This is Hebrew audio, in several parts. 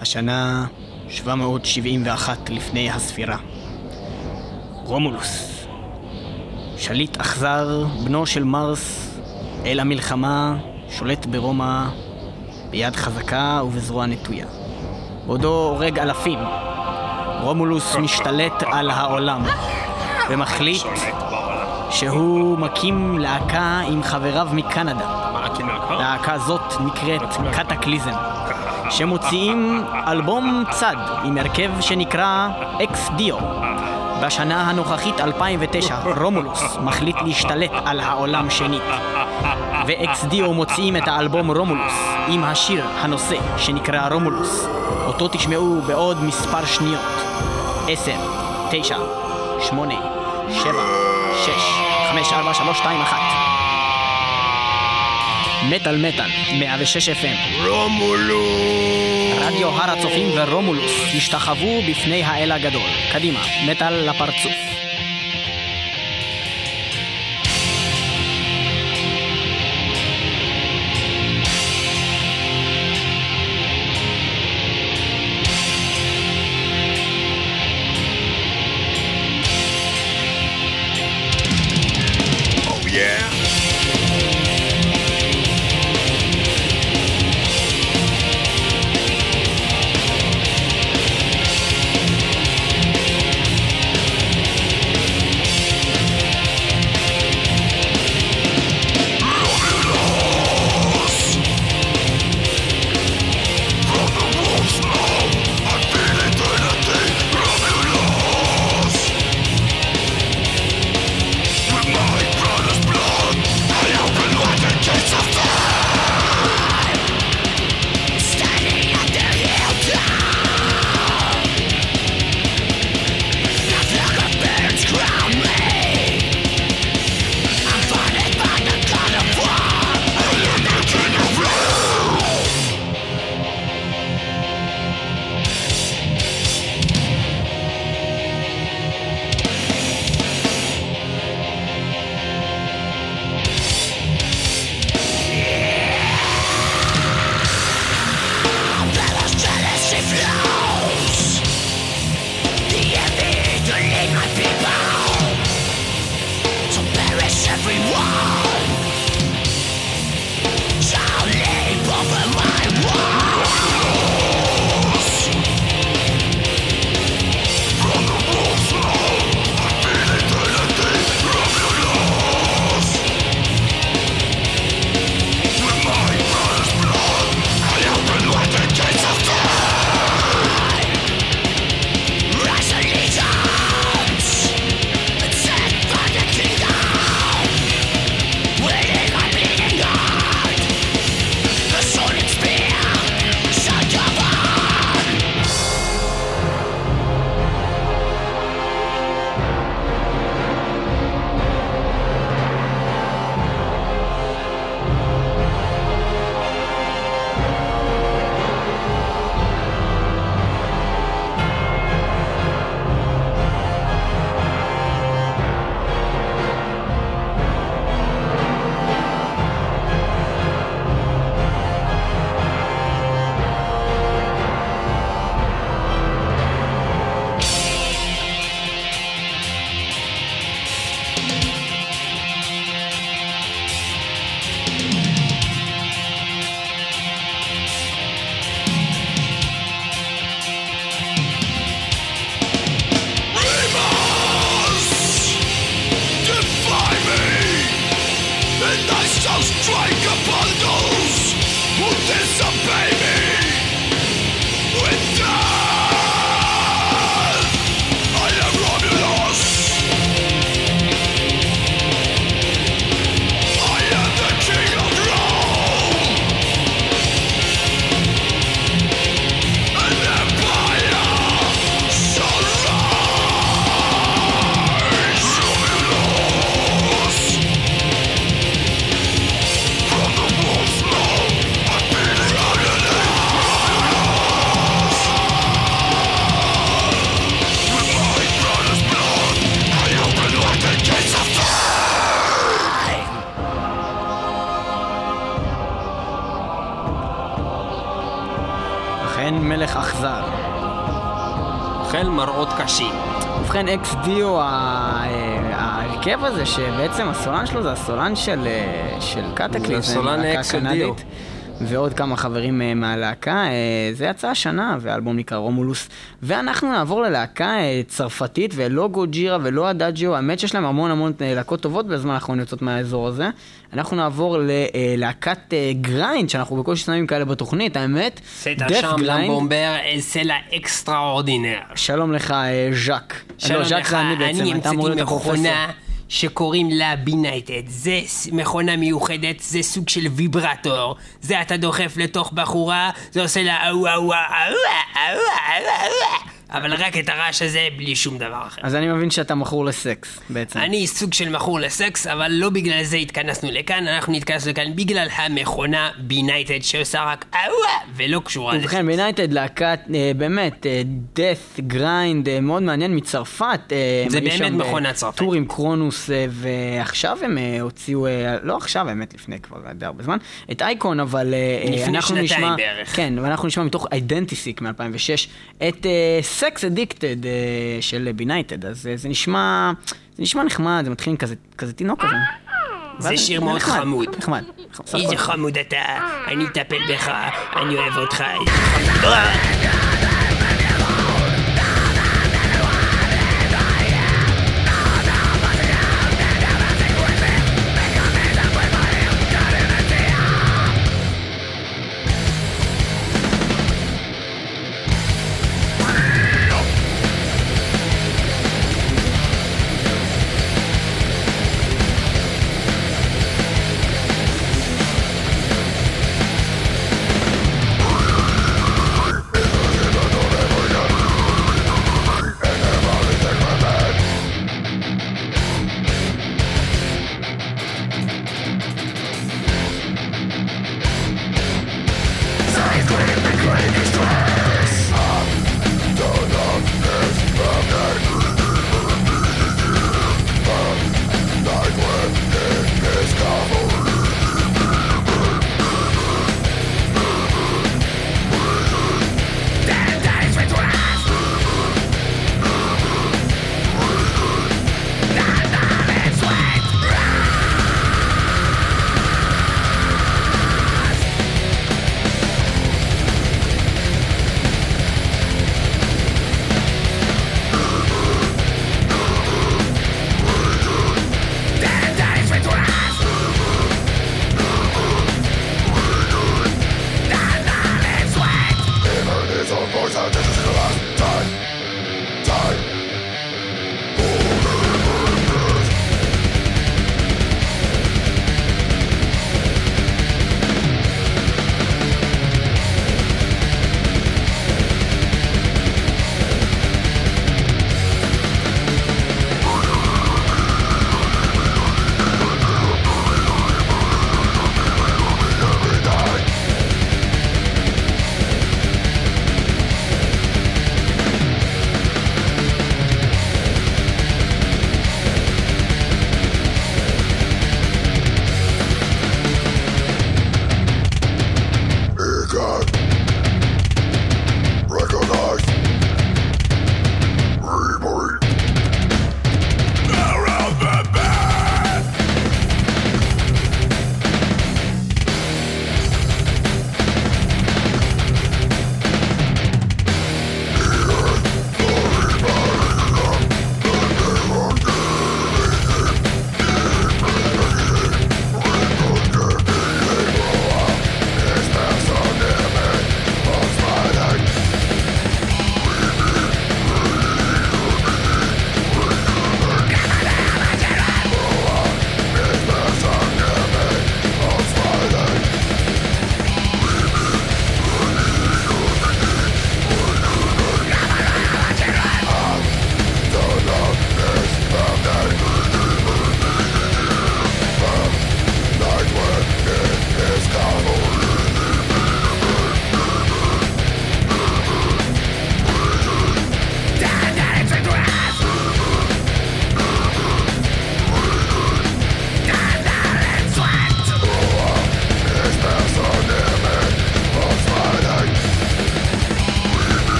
השנה 771 לפני הספירה. רומולוס, שליט אכזר, בנו של מרס, אל המלחמה, שולט ברומא ביד חזקה ובזרוע נטויה. בעודו הורג אלפים, רומולוס משתלט על העולם ומחליט שהוא מקים להקה עם חבריו מקנדה. להקה זאת נקראת Kataklysm, שמוציאים אלבום צד עם הרכב שנקרא Ex Deo. בשנה הנוכחית 2009 רומולוס מחליט להשתלט על העולם שנית. ו Ex Deo מוציאים את האלבום רומולוס עם השיר הנושא שנקרא רומולוס. אותו תשמעו בעוד מספר שניות. עשר, תשע, שמונה, שבע, שש, חמש, ארבע, שלוש, שתיים, אחת מטאל מטאל, 106 FM רומולוס! רדיו הר הצופים ורומולוס השתחוו בפני האל הגדול. קדימה, מטאל לפרצוף. Ex Deo, אה, ההרכב הזה, שבעצם הסולן שלו זה הסולן של, אה, של Kataklysm, זה סולן להקה אקס של Deo. ועוד כמה חברים אה, מהלהקה. זה יצא השנה, והאלבום נקרא רומולוס. ואנחנו נעבור ללהקה אה, צרפתית, ולא Gojira ולא Adagio, האמת שיש להם המון המון אה, להקות טובות בזמן האחרון יוצאות מהאזור הזה. אנחנו נעבור ללהקת אה, grind, שאנחנו בקושי שמים כאלה בתוכנית, האמת. בומבר, c'est la extraordinaire. שלום לך, ז'אק. שלום לא, ז'אק לך, אני בעצם, אתה אמור המצאתי להיות. שקוראים לה בינייטד. זה מכונה מיוחדת, זה סוג של ויברטור. זה אתה דוחף לתוך בחורה, זה עושה לה אהו אהו אבל רק את הרעש הזה בלי שום דבר אחר. אז אני מבין שאתה מכור לסקס, בעצם. אני סוג של מכור לסקס, אבל לא בגלל זה התכנסנו לכאן, אנחנו התכנסנו לכאן בגלל המכונה בינייטד שעושה רק אהואה ולא קשורה לזה. ובכן, Benighted להקת, אה, באמת, אה, death grind, אה, מאוד מעניין מצרפת. אה, זה באמת אה, מכונה צרפתית. tour עם Kronos, אה, ועכשיו הם אה, הוציאו, אה, לא עכשיו, האמת, לפני כבר די הרבה זמן, את אייקון, אבל אה, לפני אנחנו שנתיים נשמע... בערך. כן, ואנחנו נשמע מתוך Identisick מ-2006, את אה, Sex Addicted של Benighted, אז אה, זה נשמע, זה נשמע נחמד, זה מתחיל עם כזה, כזה תינוק כזה. זה שיר מאוד חמוד. נחמד. איזה. חמוד אתה, אני אטפל בך, אני אוהב אותך, איזה חמוד.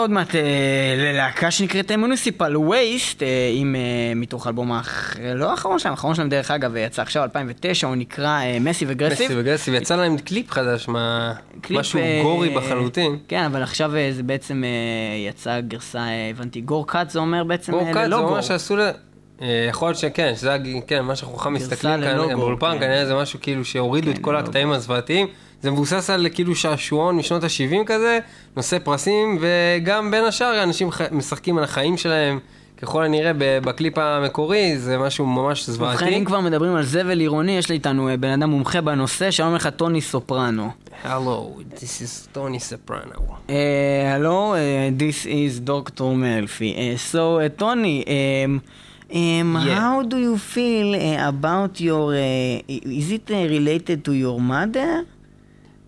עוד מעט אה, ללהקה שנקראת Municipal Waste, עם אה, מתוך אלבום. לא האחרון שלהם, האחרון שלהם דרך אגב יצא עכשיו 2009, הוא נקרא Massive Aggressive. Massive Aggressive, יצא להם קליפ חדש, משהו אה, gory לחלוטין. כן, אבל עכשיו אה, זה בעצם אה, יצא גרסה, אה, הבנתי, gore cut זה אומר בעצם gore אה, cut, זה ללא gore. ממש שעשו ל... אה, יכול להיות שכן, שזה כן, מה שאנחנו בכלל מסתכלים ללא כאן gore, באולפן, כן. כנראה זה משהו כאילו שהורידו את כן, כל ללא הקטעים הזוועתיים. זה מבוסס על כאילו שעשועון משנות ה-70 כזה, נושא פרסים, וגם בין השאר אנשים ח- משחקים על החיים שלהם, ככל הנראה בקליפ המקורי, זה משהו ממש ובכן, זוועתי. אם כבר מדברים על זבל עירוני, יש לי איתנו אה, בן אדם מומחה בנושא, שלום לך טוני סופרנו. הלו, this is טוני. Uh, hello, uh, this is Dr. Melfi. Uh, so, uh, Tony, um, um, Yeah. how do you feel uh, about your... Uh, is it uh, related to your mother?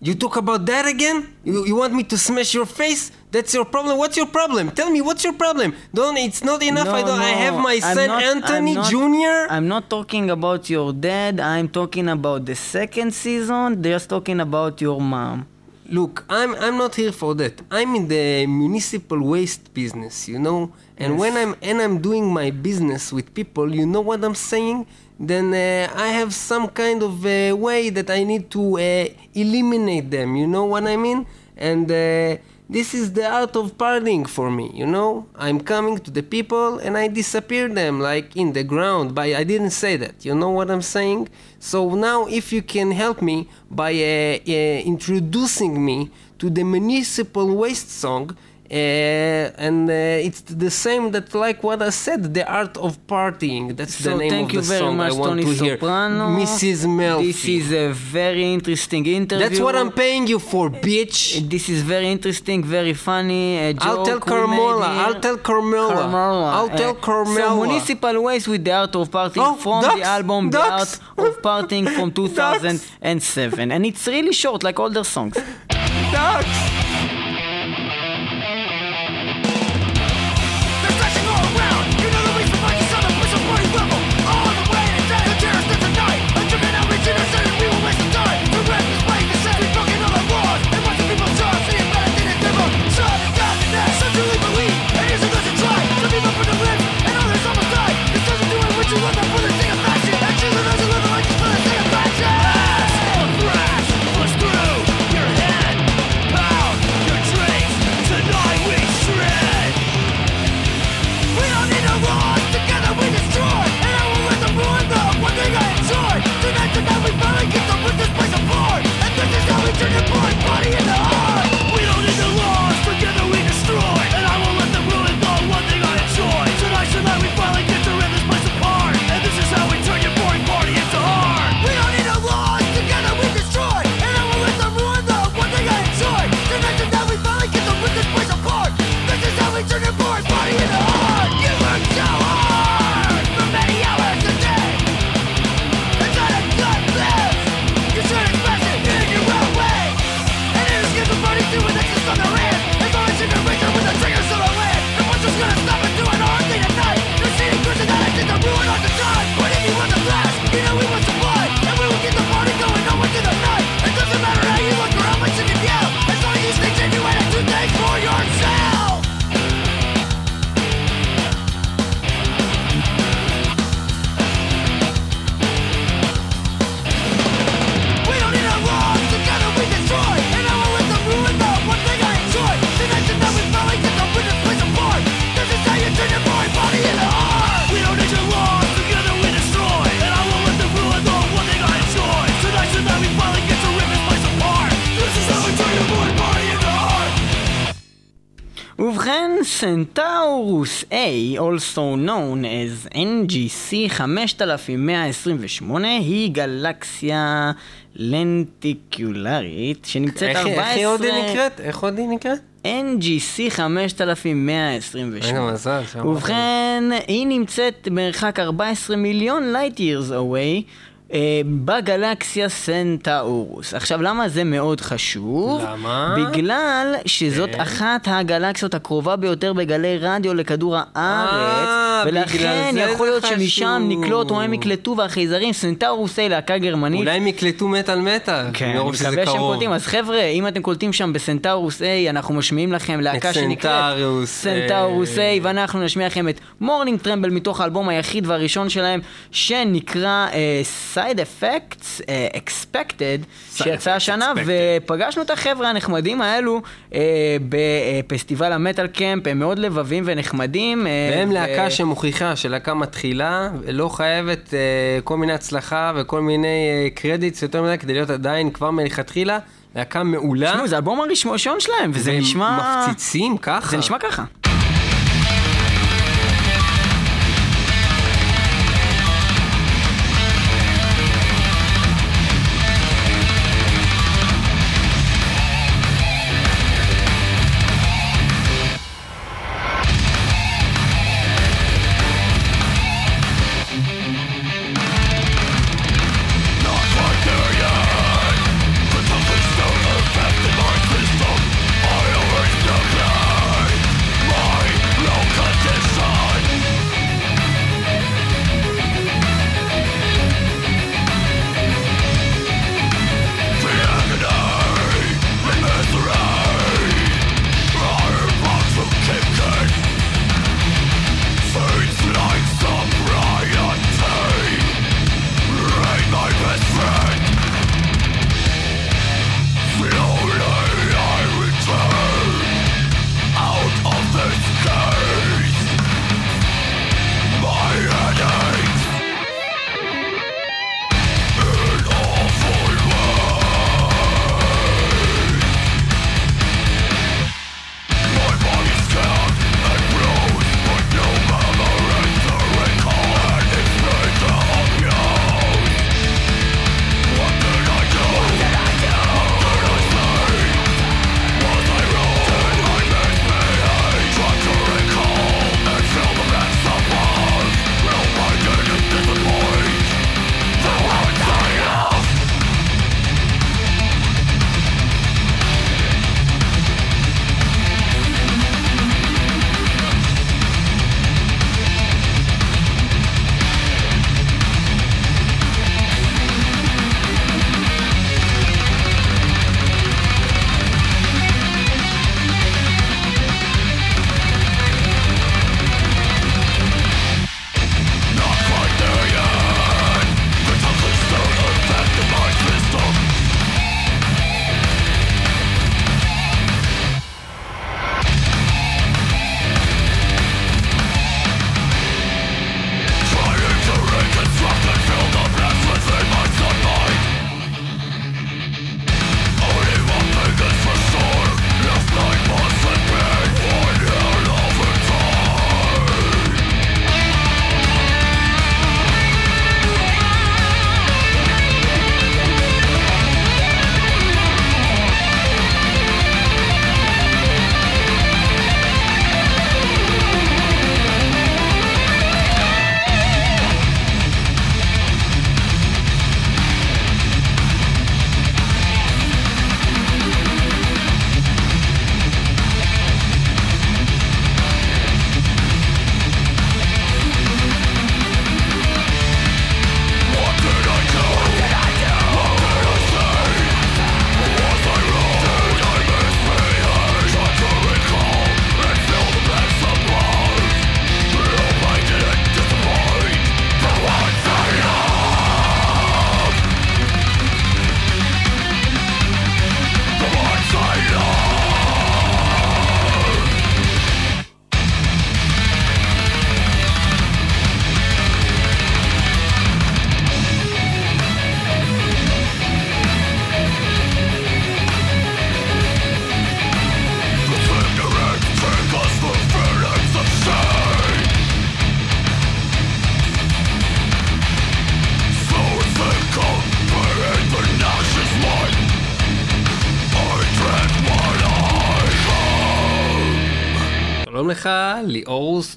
You talk about that again? You, you want me to smash your face? That's your problem? What's your problem? Tell me, what's your problem? Don't, it's not enough. I, don't, I have my I'm son not- Anthony I'm not- Jr. I'm not talking about your dad, I'm talking about the second season, just talking about your mom. Look, I'm I'm not here for that. I'm in the municipal waste business, you know. And Yes. when I'm and I'm doing my business with people, you know what I'm saying? Then uh, I have some kind of uh, way that I need to uh, eliminate them. You know what I mean? And uh, this is the art of partying for me. You know, I'm coming to the people and I disappear them like in the ground. But I didn't say that. You know what I'm saying? So now, if you can help me by uh, uh, introducing me to the municipal waste song, and uh, it's the same that like what I said, the art of partying. That's the name thank of you the very song much, I want Tony to hear. Soprano. Mrs. Melfi. This is a very interesting interview. That's what I'm paying you for, bitch. This is very interesting, very funny. I'll tell we Carmela. made here. I'll tell Carmela. Carmela. I'll tell Uh, Carmela. So Municipal Waste with the Art of Partying Oh, from ducks, the album The. Art of Partying from 2007. And it's really short, like all their songs. Ducks. Also known as NGC 5128, היא גלקסיה לנטיקולרית שנמצאת איך 14... איך היא עוד נקראת? איך עוד היא נקראת? NGC 5128. רגע, מזל. שאמרת. ובכן, היא נמצאת במרחק 14 מיליון light years away. אה, בגלקסיה סנטאורוס. עכשיו, למה זה מאוד חשוב? למה? בגלל שזאת כן. אחת הגלקסיות הקרובה ביותר בגלי רדיו לכדור הארץ, אה, בגלל ולכן יכול להיות שמשם חשוב. נקלוט או הם יקלטו והחייזרים סנטאורוס A להקה גרמנית. אולי הם יקלטו מטאל מטאל, כן, אני שזה מקווה שהם. קולטים. אז חבר'ה, אם אתם קולטים שם ב Centaurus A, אנחנו משמיעים לכם להקה שנקראת Centaurus, A, אה. ואנחנו נשמיע לכם את Morning Tremble מתוך האלבום היחיד והראשון שלהם, שנקרא אה, Side Effects אה, Expected, שיצא השנה. ופגשנו את החבר'ה הנחמדים האלו אה, בפסטיבל ה Metalcamp, הם מאוד לבבים ונחמדים. אה, והם ו- להקה שמוכיחה שלהקה מתחילה, לא חייבת אה, כל מיני הצלחה וכל מיני אה, קרדיטס יותר מדי כדי להיות עדיין כבר מלכתחילה להקה מעולה. תשמעו, זה האלבום הראשון שלהם, וזה והם נשמע... מפציצים ככה. זה נשמע ככה.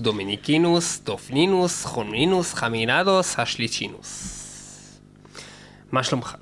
דומיניקינוס, טופנינוס, חומנינוס, חמינדוס, השליצ'ינוס. מה שלומך?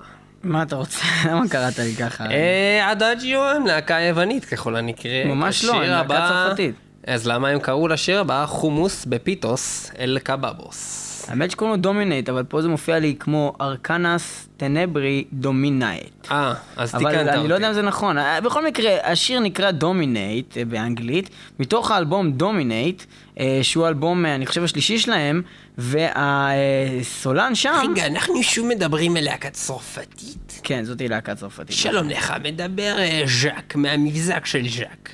מה אתה רוצה? למה קראת לי ככה? אה, אדאג'יו הם להקה יוונית ככל הנקרא. ממש לא, הם להקה צרפתית. אז למה הם קראו לשיר הבא חומוס בפיתוס אל קבבוס? האמת שקוראים לו Dominate, אבל פה זה מופיע לי כמו Arcanas Tenebrae Dominate. אה, אז תיקנת אבל אותי. אני לא יודע אם זה נכון. אה, בכל מקרה, השיר נקרא Dominate אה, באנגלית, מתוך האלבום Dominate, אה, שהוא האלבום, אני חושב, השלישי שלהם, והסולן שם... רגע, אנחנו שוב מדברים על להקה צרפתית? כן, זאתי להקה צרפתית. שלום לך, מדבר ז'אק, מהמבזק של ז'אק.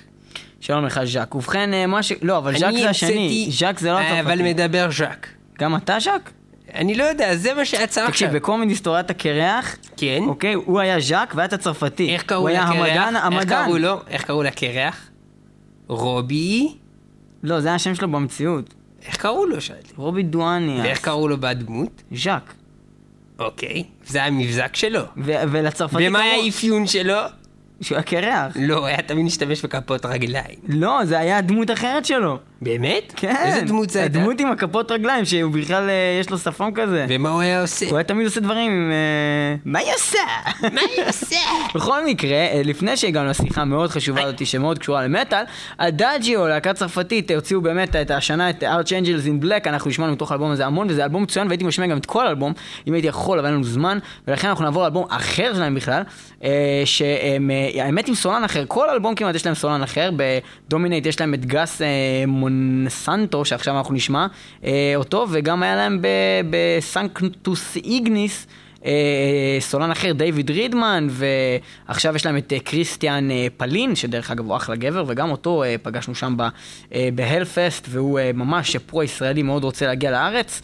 שלום לך, ז'אק. ובכן, מה ש... לא, אבל ז'אק זה השני. ז'אק זה לא אה, אבל הצרפתי. מדבר ז'אק. גם אתה ז'אק? אני לא יודע, זה מה שיצא עכשיו. תקשיב, בקומדי סטוריית הקרח, כן? אוקיי, הוא היה ז'אק ואתה צרפתי. איך קראו הוא היה לקרח? המדען, איך המדען. קראו לו? איך קראו לקרח? רובי? לא, זה היה השם שלו במציאות. איך קראו לו שאלתי? רובי דואני. ואיך קראו לו בדמות? ז'אק. אוקיי. זה המבזק שלו. ו- ולצרפתי ומה קראו- האפיון שלו? שהוא היה קרח. לא, היה תמיד משתמש בכפות רגליים. לא, זה היה דמות אחרת שלו. באמת? כן. איזה דמות זה הייתה? הדמות עם הכפות רגליים, שהוא בכלל, אה, יש לו שפם כזה. ומה הוא היה עושה? הוא היה תמיד עושה דברים עם... אה, מה היא עושה? מה היא עושה? בכל מקרה, אה, לפני שהגענו לשיחה המאוד חשובה הזאת שמאוד קשורה למטאל, הדאג'יו, להקה צרפתית, הוציאו באמת את השנה את Arch Angels in Black, אנחנו נשמענו מתוך האלבום הזה המון, וזה אלבום מצוין, והייתי משמיע גם את כל האלבום, אם הייתי יכול, אבל אין לנו זמן, ולכן אנחנו נעבור לאלבום אחר שלהם בכלל, שהאמת עם סולן אחר, כל אלבום כמעט יש להם סולן אחר, בדומינט יש להם את גס מונסנטו, שעכשיו אנחנו נשמע אה, אותו, וגם היה להם ב Sanctus Ignis, אה, סולן אחר, דיוויד רידמן, ועכשיו יש להם את אה, קריסטיאן פאלין, שדרך אגב הוא אחלה גבר, וגם אותו פגשנו שם בהלפסט, והוא ממש פרו-ישראלי, מאוד רוצה להגיע לארץ.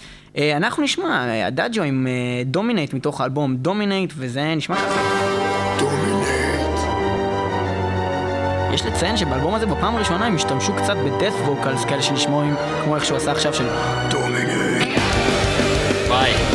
אנחנו נשמע, אדאג'יו עם Dominate מתוך האלבום Dominate, וזה נשמע ככה. יש לציין שבאלבום הזה בפעם הראשונה הם השתמשו קצת ב death vocals כאלה שנשמעים כמו איך שהוא עשה עכשיו של דומינט. ביי.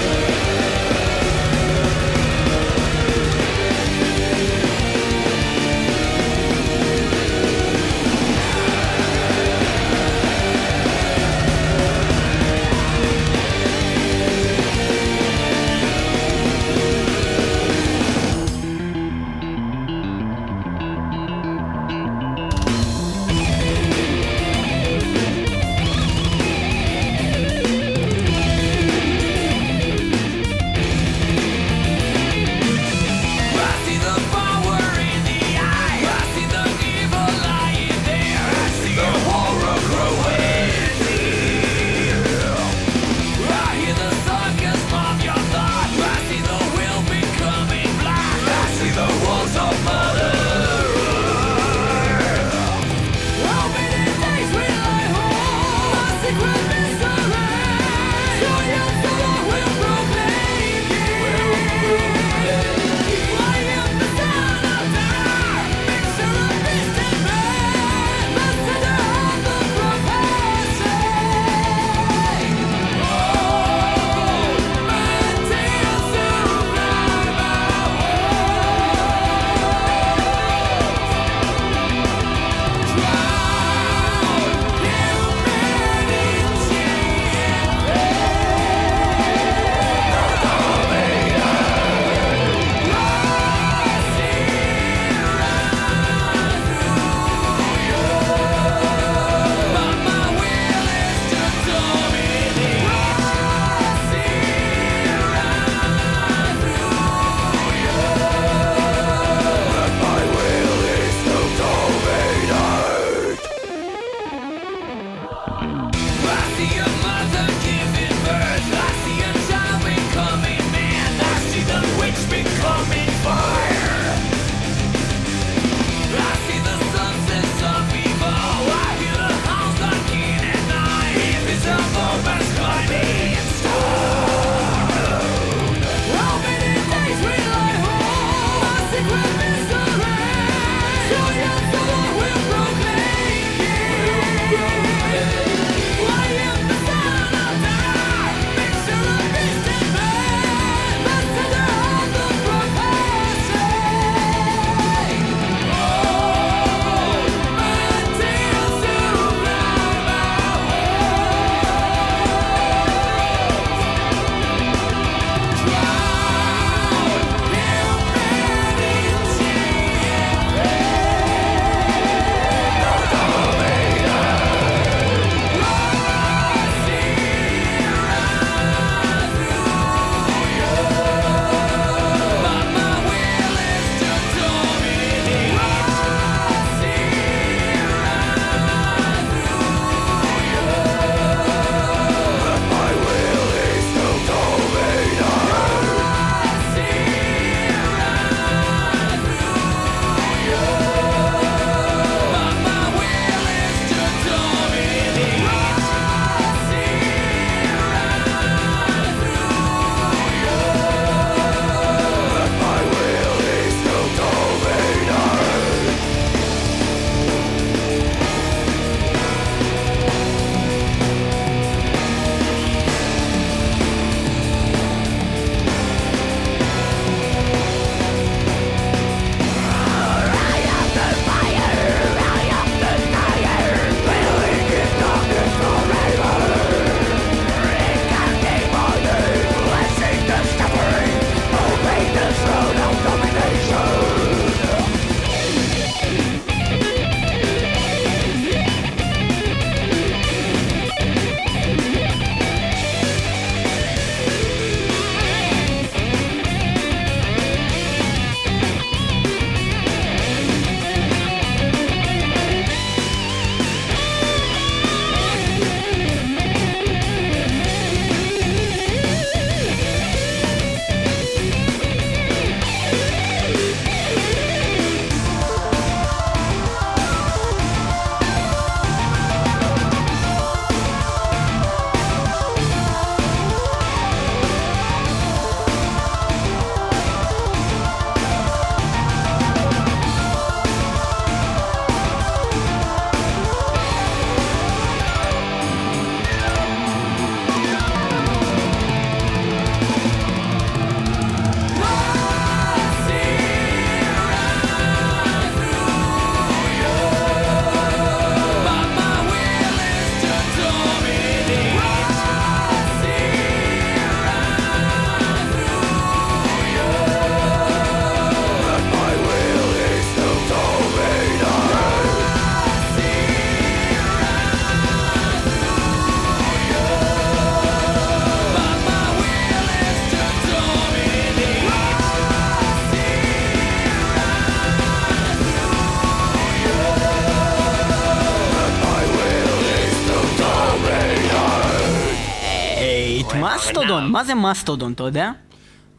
מה זה מסטודון, אתה יודע?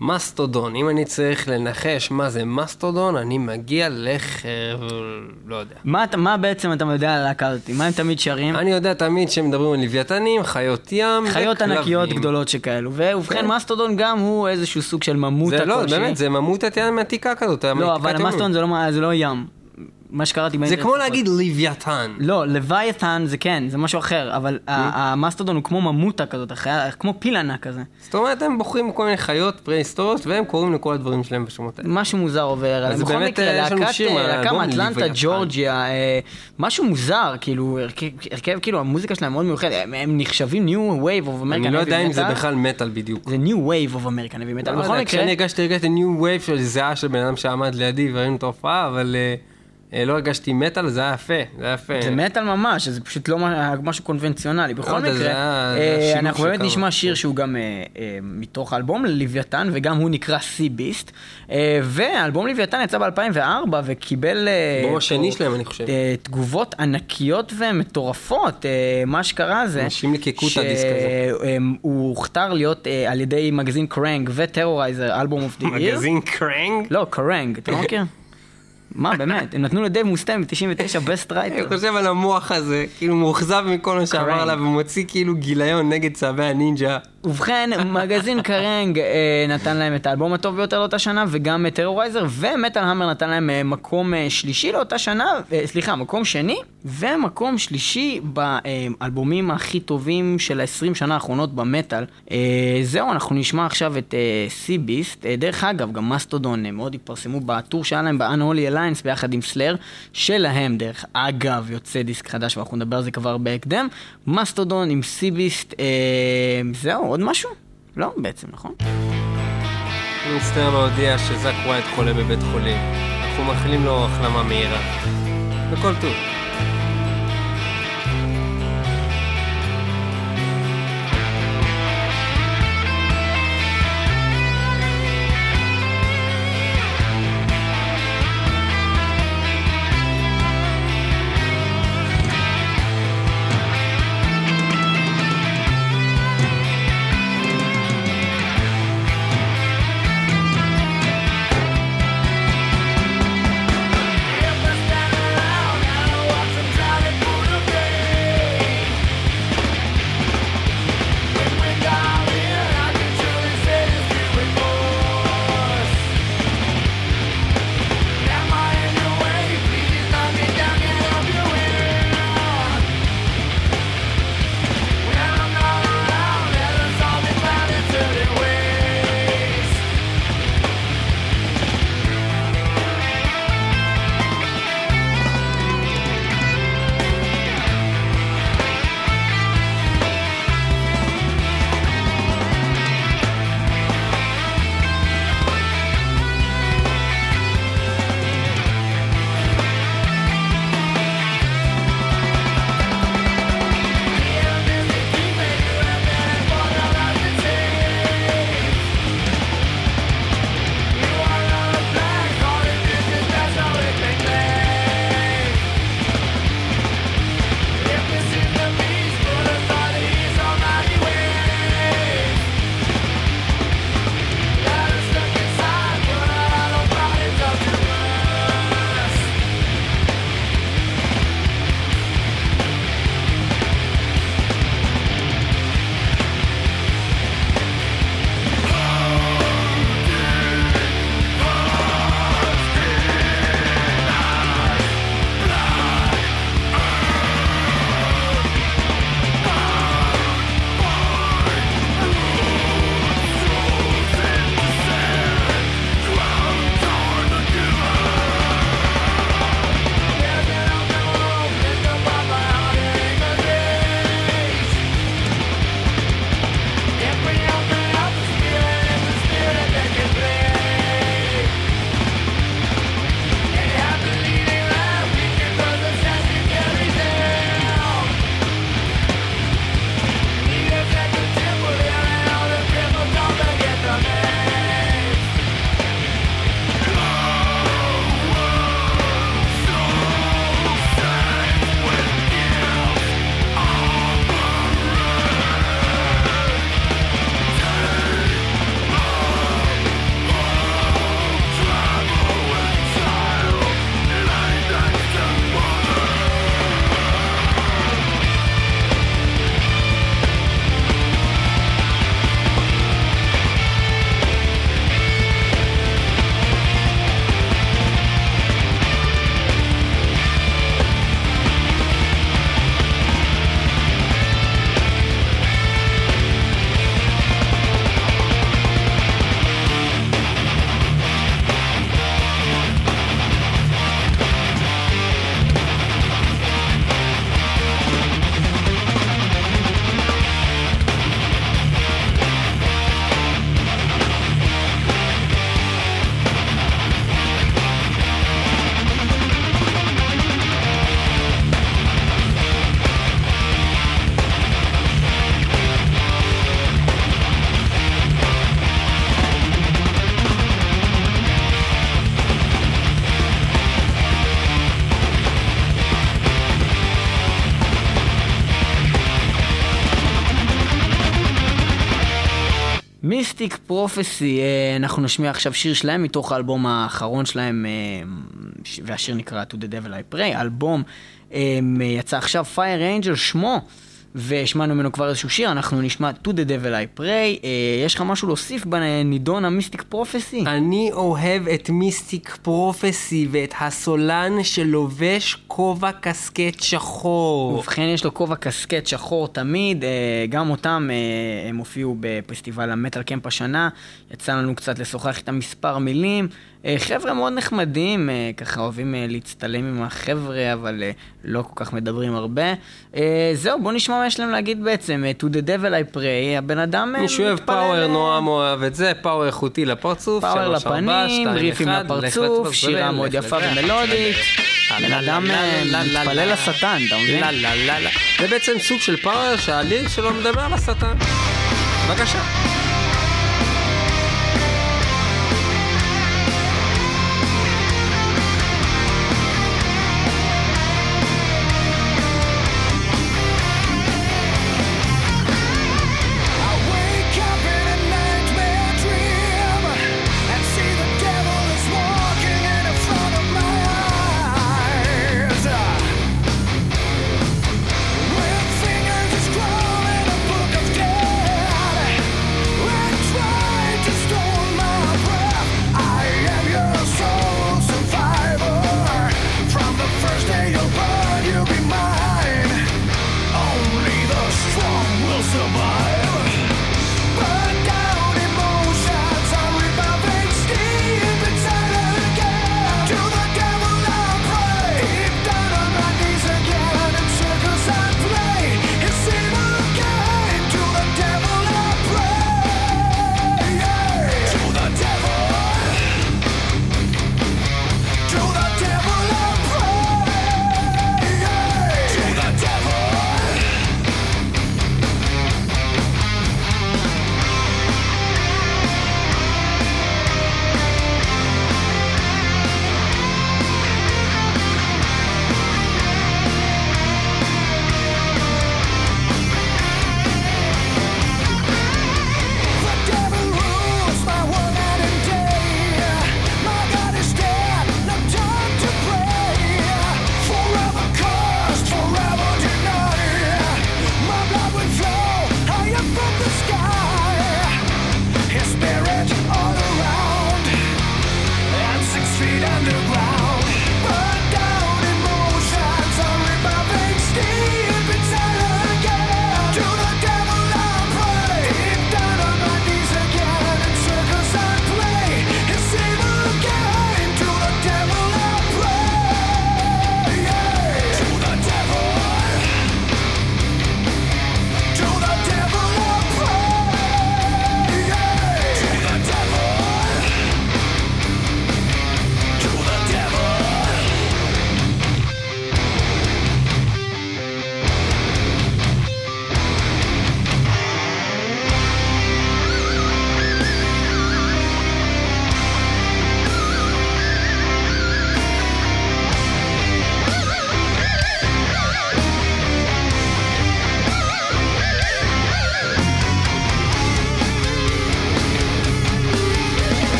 מסטודון, אם אני צריך לנחש מה זה מסטודון, אני מגיע לח... לא יודע. מה, מה בעצם אתה יודע על הלהקה הזאת? מה הם תמיד שרים? אני יודע תמיד שמדברים על לוויתנים, חיות ים חיות וכלבים. ענקיות גדולות שכאלו, ובכן כן. מסטודון גם הוא איזשהו סוג של ממוטה זה לא, כלשהי. באמת, זה ממוטת ים עתיקה כזאת. לא, אבל ימים. המסטודון זה לא זה לא ים. מה שקראתי זה באינטרנט כמו לפחות. להגיד לוויתן. לא, לוויתן זה כן, זה משהו אחר, אבל ה- המסטודון הוא כמו ממוטה כזאת, כמו פיל ענק כזה. זאת אומרת, הם בוחרים כל מיני חיות פרה-היסטוריות, והם קוראים לכל הדברים שלהם בשמות האלה. משהו מוזר עובר עליהם. אז בכל באמת, מקרה, להקה מאטלנטה. ג'ורג'יה, אה, משהו מוזר, כאילו, הרכב, כאילו, המוזיקה שלהם מאוד מיוחדת, הם- נחשבים New Wave of American אני לא יודע אם זה. בכלל מטאל בדיוק. זה New Wave of American Heavy Metal. לא בכל מקרה, כשאני הגשתי, הרגשתי New Wave של זיעה של בן אדם שעמד לידי וראינו את ההופעה, אבל אה, לא הרגשתי מטאל, זה היה יפה, זה היה יפה. זה מטאל ממש, זה פשוט לא משהו קונבנציונלי. בכל לא מקרה, זה היה- אה, אנחנו באמת. נשמע שיר שהוא גם אה, אה, מתוך האלבום לוויתן, וגם הוא נקרא Seabeast. והאלבום לוויתן יצא ב-2004 וקיבל... אה, פה, השני שלהם, אני חושב. אה, תגובות ענקיות ומטורפות. אה, מה שקרה זה... אנשים ליקקו את הדיסק הזה. שהוא הוכתר להיות אה, על ידי מגזין קרנג וטרורייזר album of the year. מגזין קרנג? לא, קרנג, אתה לא מכיר? מה, באמת, הם נתנו לדייב מוסטיין ב-99 best אני writer. חושב על המוח הזה, כאילו מאוכזב מכל מה שעבר. עליו, ומוציא כאילו גיליון נגד צהבי הנינג'ה. ובכן, מגזין קרנג אה, נתן להם את האלבום הטוב ביותר לאותה שנה, וגם טרורייזר, ומטאל המר נתן להם אה, מקום אה, שלישי לאותה שנה, אה, סליחה, מקום שני, ומקום שלישי באלבומים הכי טובים של ה-20 שנה האחרונות במטאל. אה, זהו, אנחנו נשמע עכשיו את סי ביסט. דרך אגב, גם מסטודון אה, מאוד התפרסמו בטור שהיה להם ב-Unholy Alliance ביחד עם סלאר, שלהם, דרך אגב, יוצא דיסק חדש, ואנחנו נדבר על זה כבר בהקדם. מסטודון עם סי ביסט, אה, זהו, עוד משהו? לא, בעצם, נכון? אני מצטער להודיע שזאק ווייט חולה בבית חולים. אנחנו מאחלים לו החלמה מהירה. וכל טוב. מיסטיק פרופסי, אה, אנחנו נשמיע עכשיו שיר שלהם מתוך האלבום האחרון שלהם, אה, והשיר נקרא To the Devil I Pray, האלבום אה, יצא עכשיו Fire Angel שמו, והשמענו ממנו כבר איזשהו שיר, אנחנו נשמע To the Devil I Pray, אה, יש לך משהו להוסיף בנידון המיסטיק פרופסי? אני אוהב את מיסטיק פרופסי ואת הסולן שלובש כובע קסקט שחור. ובכן יש לו כובע קסקט שחור תמיד, אה, גם אותם אה, הם הופיעו בפסטיבל המטאל קמפ השנה, יצא לנו קצת לשוחח איתם מספר מילים. אה, חבר'ה מאוד נחמדים, אה, ככה אוהבים אה, להצטלם עם החבר'ה, אבל לא כל כך מדברים הרבה. זהו, בוא נשמע מה יש להם להגיד בעצם, To the devil I pray, הבן אדם אה, מי שאוהב מתפלל, פאוור נורא אוהב את זה, פאוור איכותי לפרצוף, פאוור לפנים, ריפים לפרצוף, שירה מאוד יפה לך. ומלודית. לה, בן לה, אדם מתפלל. לשטן, אתה מבין? זה בעצם סוג של פאוור שהליל שלו מדבר על השטן. בבקשה.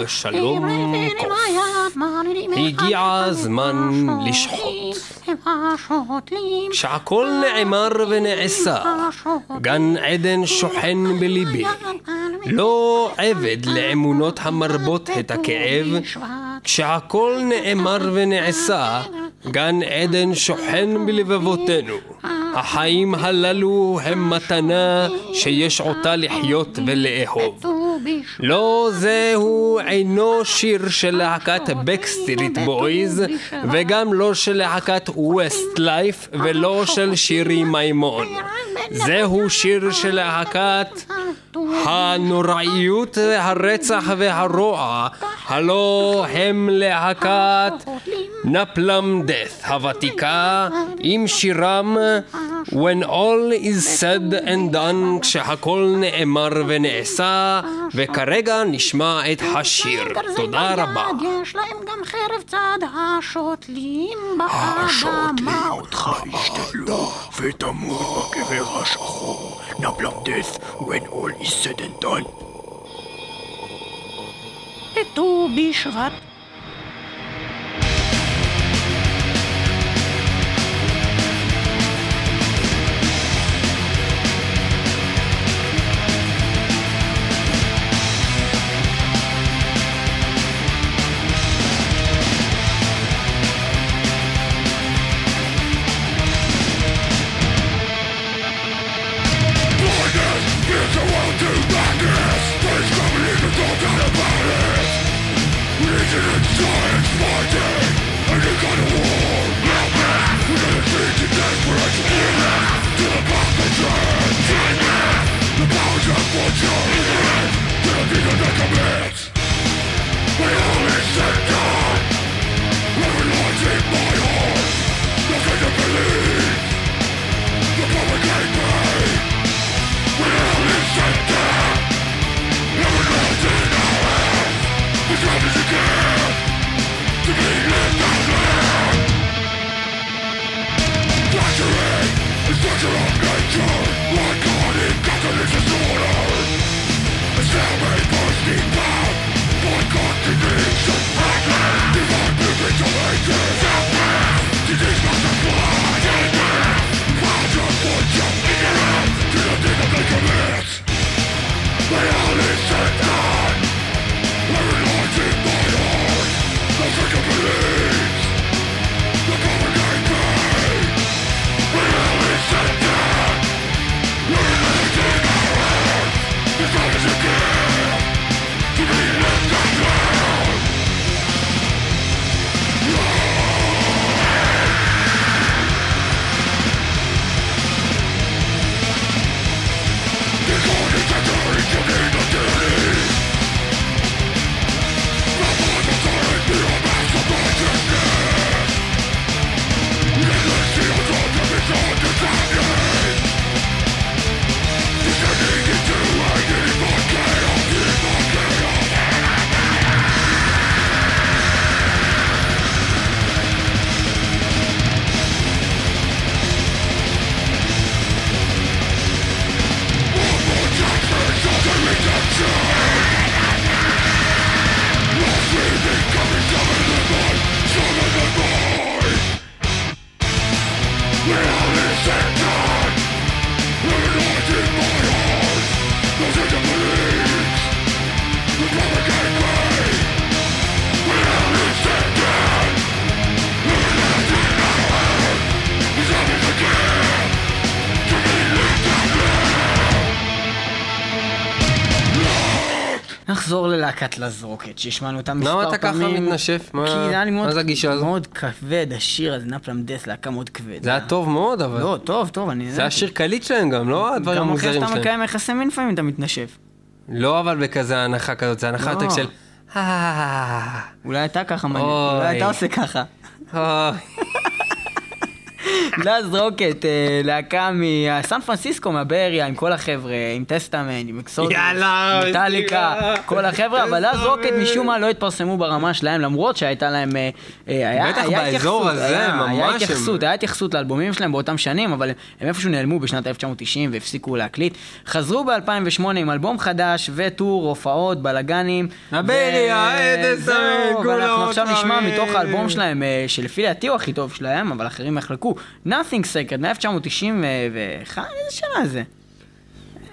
אבשלום קוף. הגיע הזמן לשחוט. כשהכל נאמר ונעשה, גן עדן שוכן בליבי. לא עבד לאמונות המרבות את הכאב, כשהכל נאמר ונעשה, גן עדן שוכן בלבבותינו. החיים הללו הם מתנה שיש אותה לחיות ולאהוב. לא זהו אינו שיר של להקת בקסטריט בויז וגם לא של להקת ווסט לייף ולא של שירי מימון. זהו שיר של להקת הנוראיות והרצח והרוע הלא הם להקת נפאלם דת' הוותיקה עם שירם When all is said and done כשהכל נאמר ונעשה וכרגע נשמע את השיר. תודה רבה. יש להם גם חרב צד השותלים באדמה. אותך השתדלו ותמות בקבר השחור. נפלם death when all is said and done. בט"ו בשבט We all only set down Did it not apply? ללהקת Laaz Rockit, שהשמענו אותה מספר למה פעמים. אתה ככה מתנשף? מה- כי זה היה לי מאוד, מה זה הגישה הזאת? מאוד כבד, השיר הזה, נפאלם דת', להקה מאוד כבד. זה היה טוב מאוד, אבל... לא, טוב, טוב, אני... זה השיר קליט שלהם גם, לא הדברים גם אחרי המוזרים שאתה שלהם. מקיים יחסי מין לפעמים אתה מתנשף. לא אבל בכזה הנחה כזאת, זה הנחה לא. יותר של... "אה, אולי אתה ככה. אולי אתה עושה ככה. אוי." Laaz Rockit, אה, להקה מסן פרנסיסקו, מה Bay Area, עם כל החבר'ה, עם טסטמנט, עם אקסודוס, מטאליקה. כל החבר'ה, אבל איזה רוקט. משום מה לא התפרסמו ברמה שלהם, למרות שהייתה להם... אה, אה, בטח היה באזור הזה, היה- ממש היה התייחסות, היה התייחסות לאלבומים שלהם באותם שנים, אבל הם איפשהו נעלמו בשנת 1990 והפסיקו להקליט. חזרו ב-2008 עם אלבום חדש וטור, הופעות, בלאגנים. הבאריה, סרט, כולו ואנחנו עכשיו נשמע. מתוך האלבום שלהם, שלפי דעתי הוא הכי טוב שלהם, אבל אחרים יחלקו. Nothing Sacred, מ-1991, איזה שנה זה?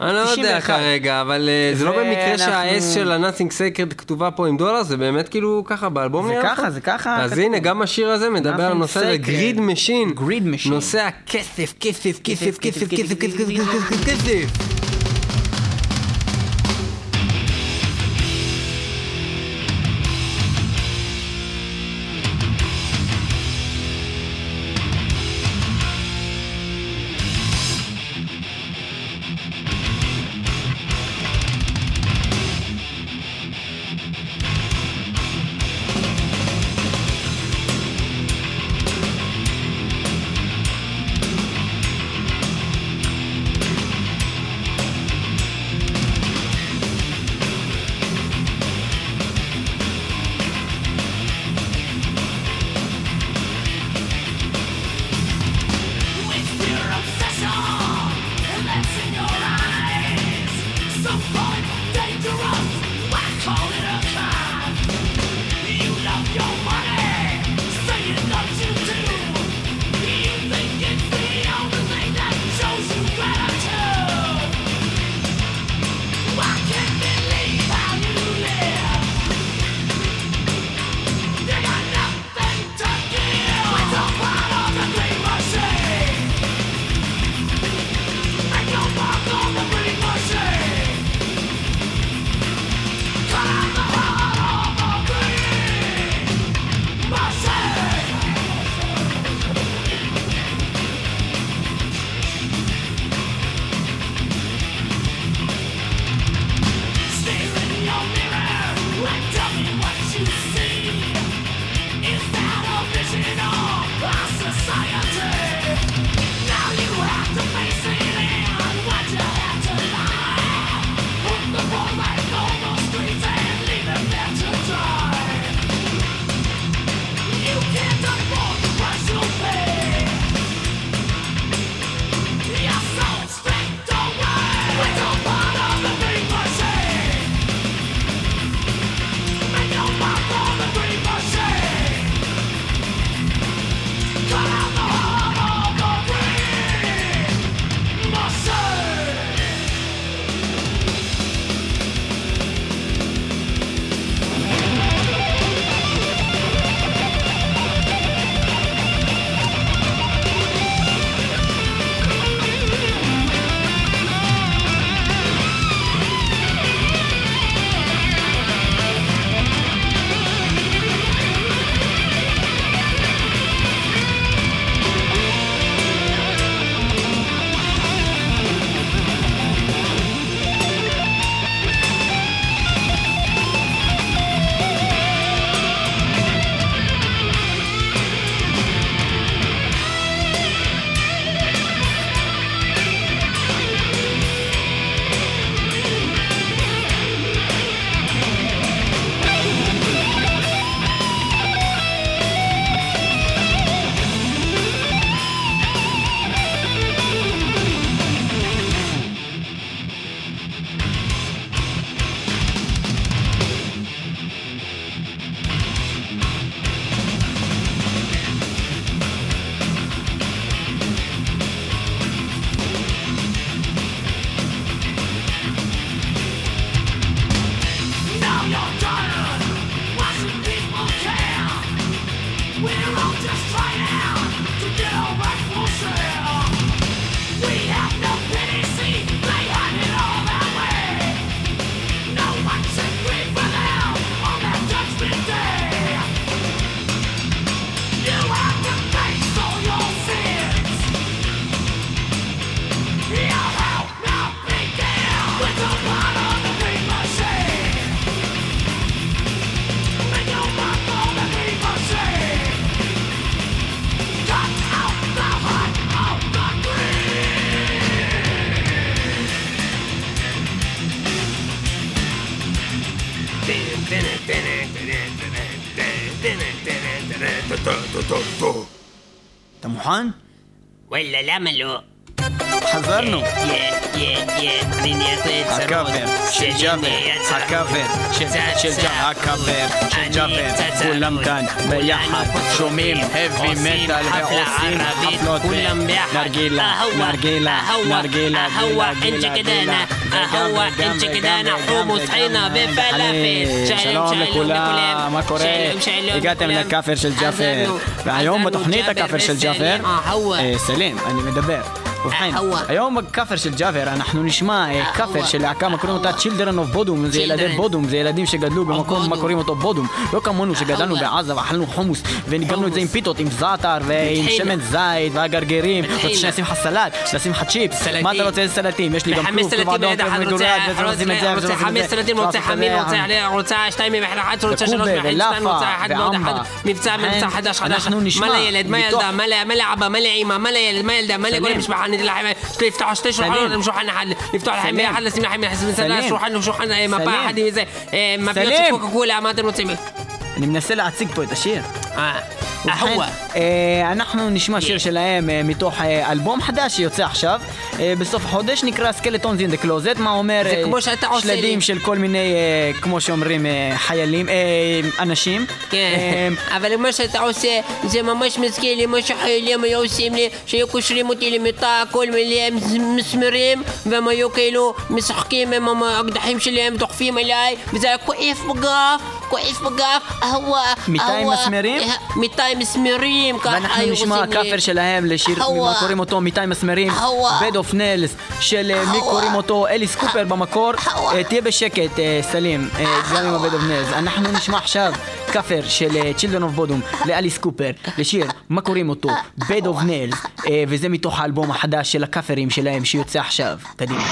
אני לא יודע כרגע, אבל אה, זה לא במקרה שה-S של ה-Nothing Sacred כתובה פה עם דולר, זה באמת כאילו ככה באלבום נראה לך? זה ככה, זה ככה. אז הנה, גם השיר הזה מדבר על נושא הזה, Greed Machine. Greed Machine. נושא הכסף, כסף, כסף, כסף, כסף, כסף, כסף, כסף, כסף. וואלה, למה לא? חזרנו. יא, יא, יא, אני נהייתי צרוד. הקאבר של ג'אבר, הקאבר של של ג'אבר, הקאבר של ג'אבר, כולם כאן ביחד, שומעים heavy metal ועושים חפלות ונרגילה, נרגילה, נרגילה, אהווה גילה, אנשי גילה, קדנה, גילה, אהווה וגם אנשי וגם קדנה, וגם חומוס, חינה. ופלאפל. שלום לכולם, מה קורה? הגעתם. לכאפר של ג'אפר, והיום בתוכנית הכאפר של ג'אפר, אהווה. אה, סלים, אני מדבר. ובכן. היום בכאפר של ג'אבר אנחנו נשמע כאפר של להקה, מה קוראים אותה Children of Bodom, זה ילדי. בודום, זה ילדים שגדלו במקום, בודום. מה קוראים אותו בודום, לא כמונו שגדלנו. בעזה ואכלנו חומוס וניגבנו את זה עם. פיתות, עם זעתר ועם. שמן זית והגרגירים. רוצה שנשים לך סלט, לשים לך צ'יפס. מה אתה רוצה איזה סלטים? יש לי גם כרוב, כרוב סלטים אדום, כרוב מגורד, רוצה- וזה עושים את זה, וזה רוצה חמש. סלטים, רוצה חמין, רוצה שתיים אחד, רוצה שלוש שתיים, ולאפה רוצה אחד אחד. מבצע, מבצע חדש חדש, מה לילד, מה ילדה, מה לאבא, מה לאמא, מה לילד, מה ילדה, מה לכל. המשפחה, אני לכם, לפתוח שתי שולחנות, סלים. עם שולחן אחד, לפתוח לכם סלים. ביחד, לשים לכם מסעדה, סלים. שולחן ושולחן, אה, מפה סלים. אחת עם איזה, אה, מפיות סלים. של קוקה קולה, מה אתם רוצים? אני השיר. אה, אהווה. אה, אנחנו נשמע שיר שלהם אה, מתוך אלבום חדש שיוצא עכשיו בסוף החודש נקרא Skeletons in the Closet מה אומר. שלדים של כל מיני כמו שאומרים חיילים אנשים כן, אבל מה שאתה עושה זה ממש מזכיר לי מה שחיילים היו עושים לי שהיו קושרים אותי למיטה כל מיני מסמרים והם היו כאילו משחקים עם האקדחים שלהם דוחפים אליי וזה היה כואב בגף, כואב בגף, אהווה, מיטה עם אהווה. מסמרים? אה, מיטה עם מסמרים, ככה ואנחנו היו נשמע עושים לי. כאפר שלהם לשיר. מה קוראים אותו, מיטה עם מסמרים, אהווה. בד אוף נלס, של אה, מי. קוראים אותו, אליס קופר במקור. אה, תהיה בשקט אה, סלים, אה, גם עם ה Bed of Nails, אנחנו נשמע עכשיו קאבר של אה, Children of Bodom לאליס קופר, לשיר, מה קוראים אותו, Bed of Nails, וזה מתוך האלבום החדש של הקאברים שלהם שיוצא עכשיו, קדימה.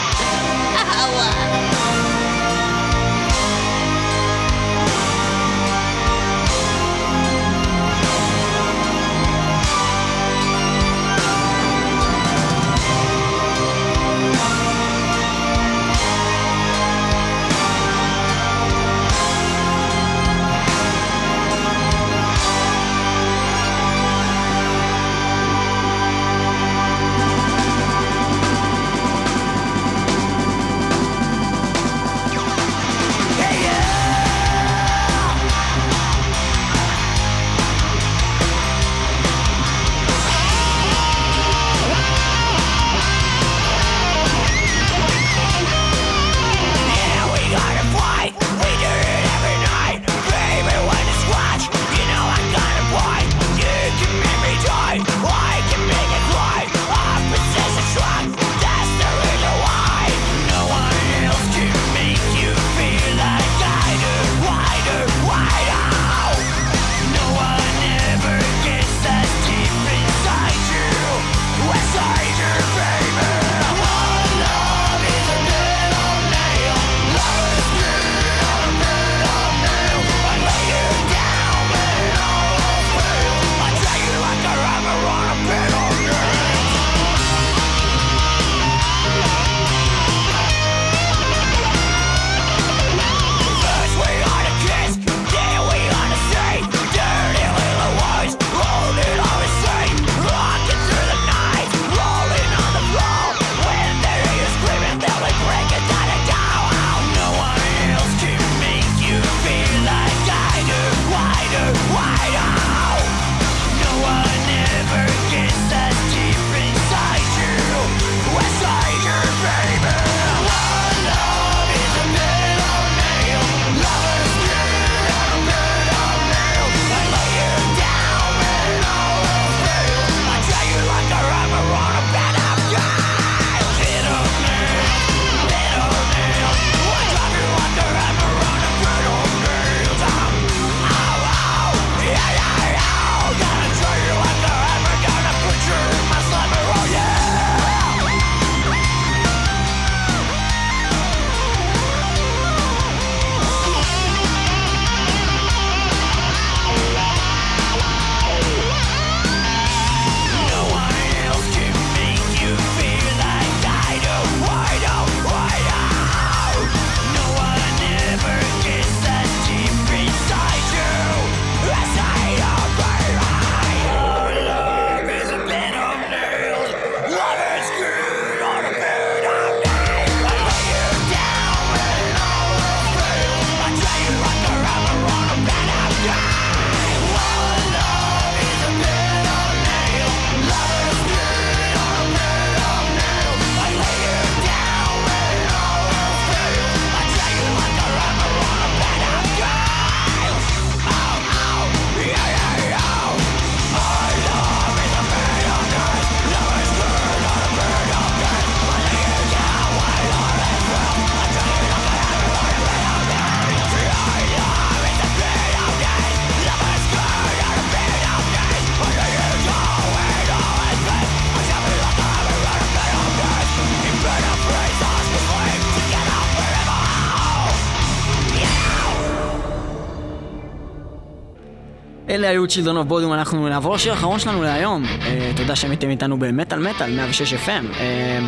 היו Children of Bodom, אנחנו נעבור לשיר האחרון שלנו להיום. אה, תודה שהייתם איתנו במטאל מטאל, 106 FM. אה,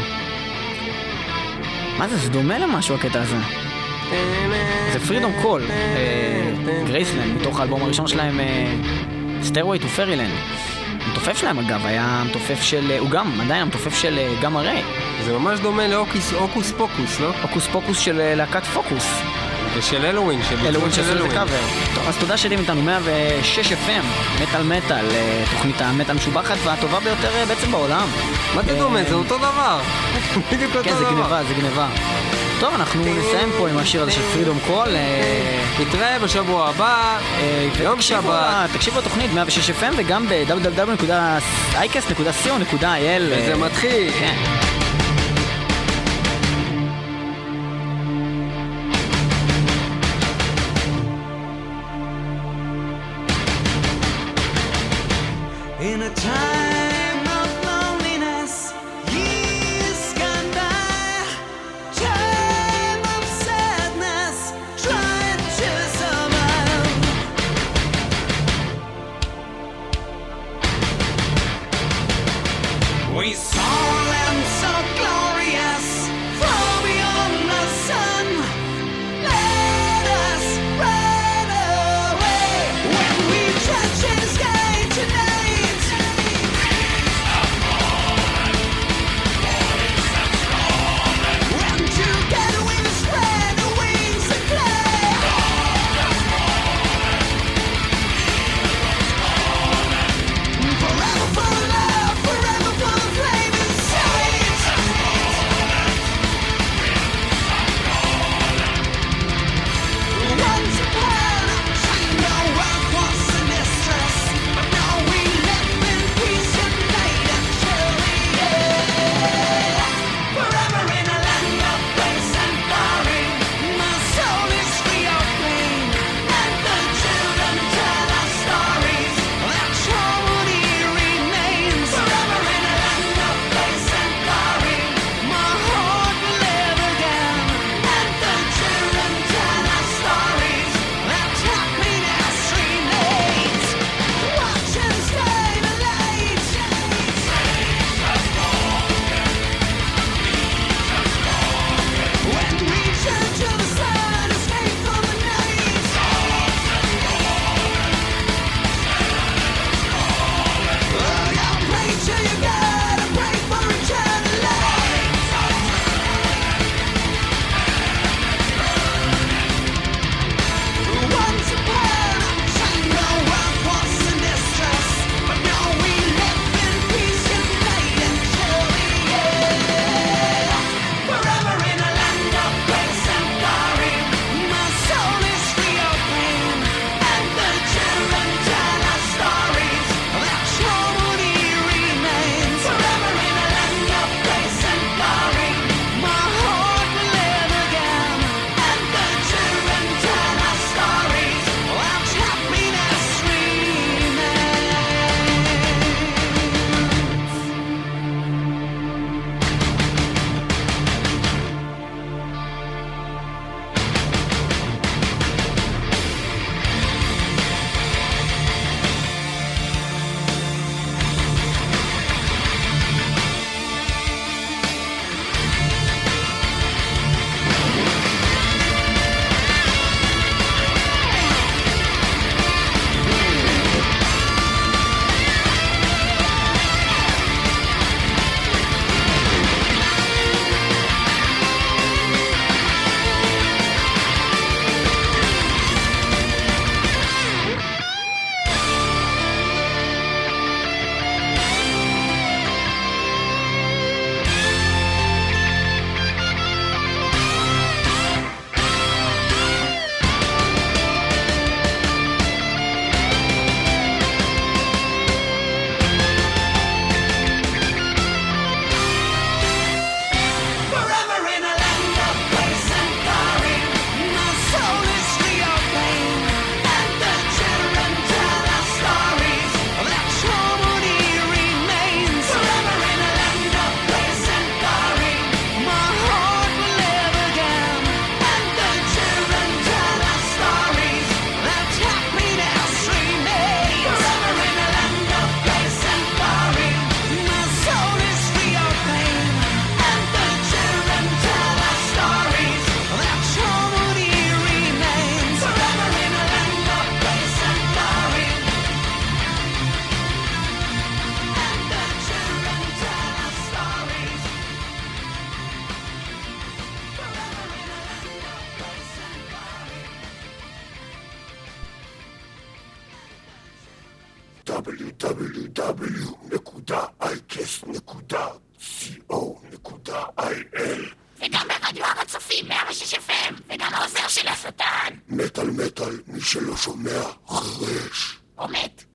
מה זה, זה דומה למשהו הקטע הזה. זה Freedom Call, Graceland, מתוך האלבום הראשון שלהם, Stairway to Fairyland. המתופף שלהם אגב היה המתופף של, הוא גם, עדיין המתופף של אה, Gamma Ray. זה ממש דומה הוקוס פוקוס, לא? הוקוס פוקוס של אה, להקת פוקוס. ושל אלווין, של אלווין של שעשו לזה אלווין. טוב, אז תודה שהייתם איתנו, 106 FM, מטאל מטאל, אה, תוכנית המטאל המשובחת והטובה ביותר אה, בעצם בעולם. מה זה אה, דומה? זה אותו דבר. בדיוק אותו כן, זה דבר. גניבה, זה גניבה. טוב, אנחנו נסיים פה עם השיר הזה של פרידום קול. נתראה בשבוע הבא, יום שבת. תקשיבו לתוכנית 106 FM וגם ב-www.icast.co.il. וזה מתחיל.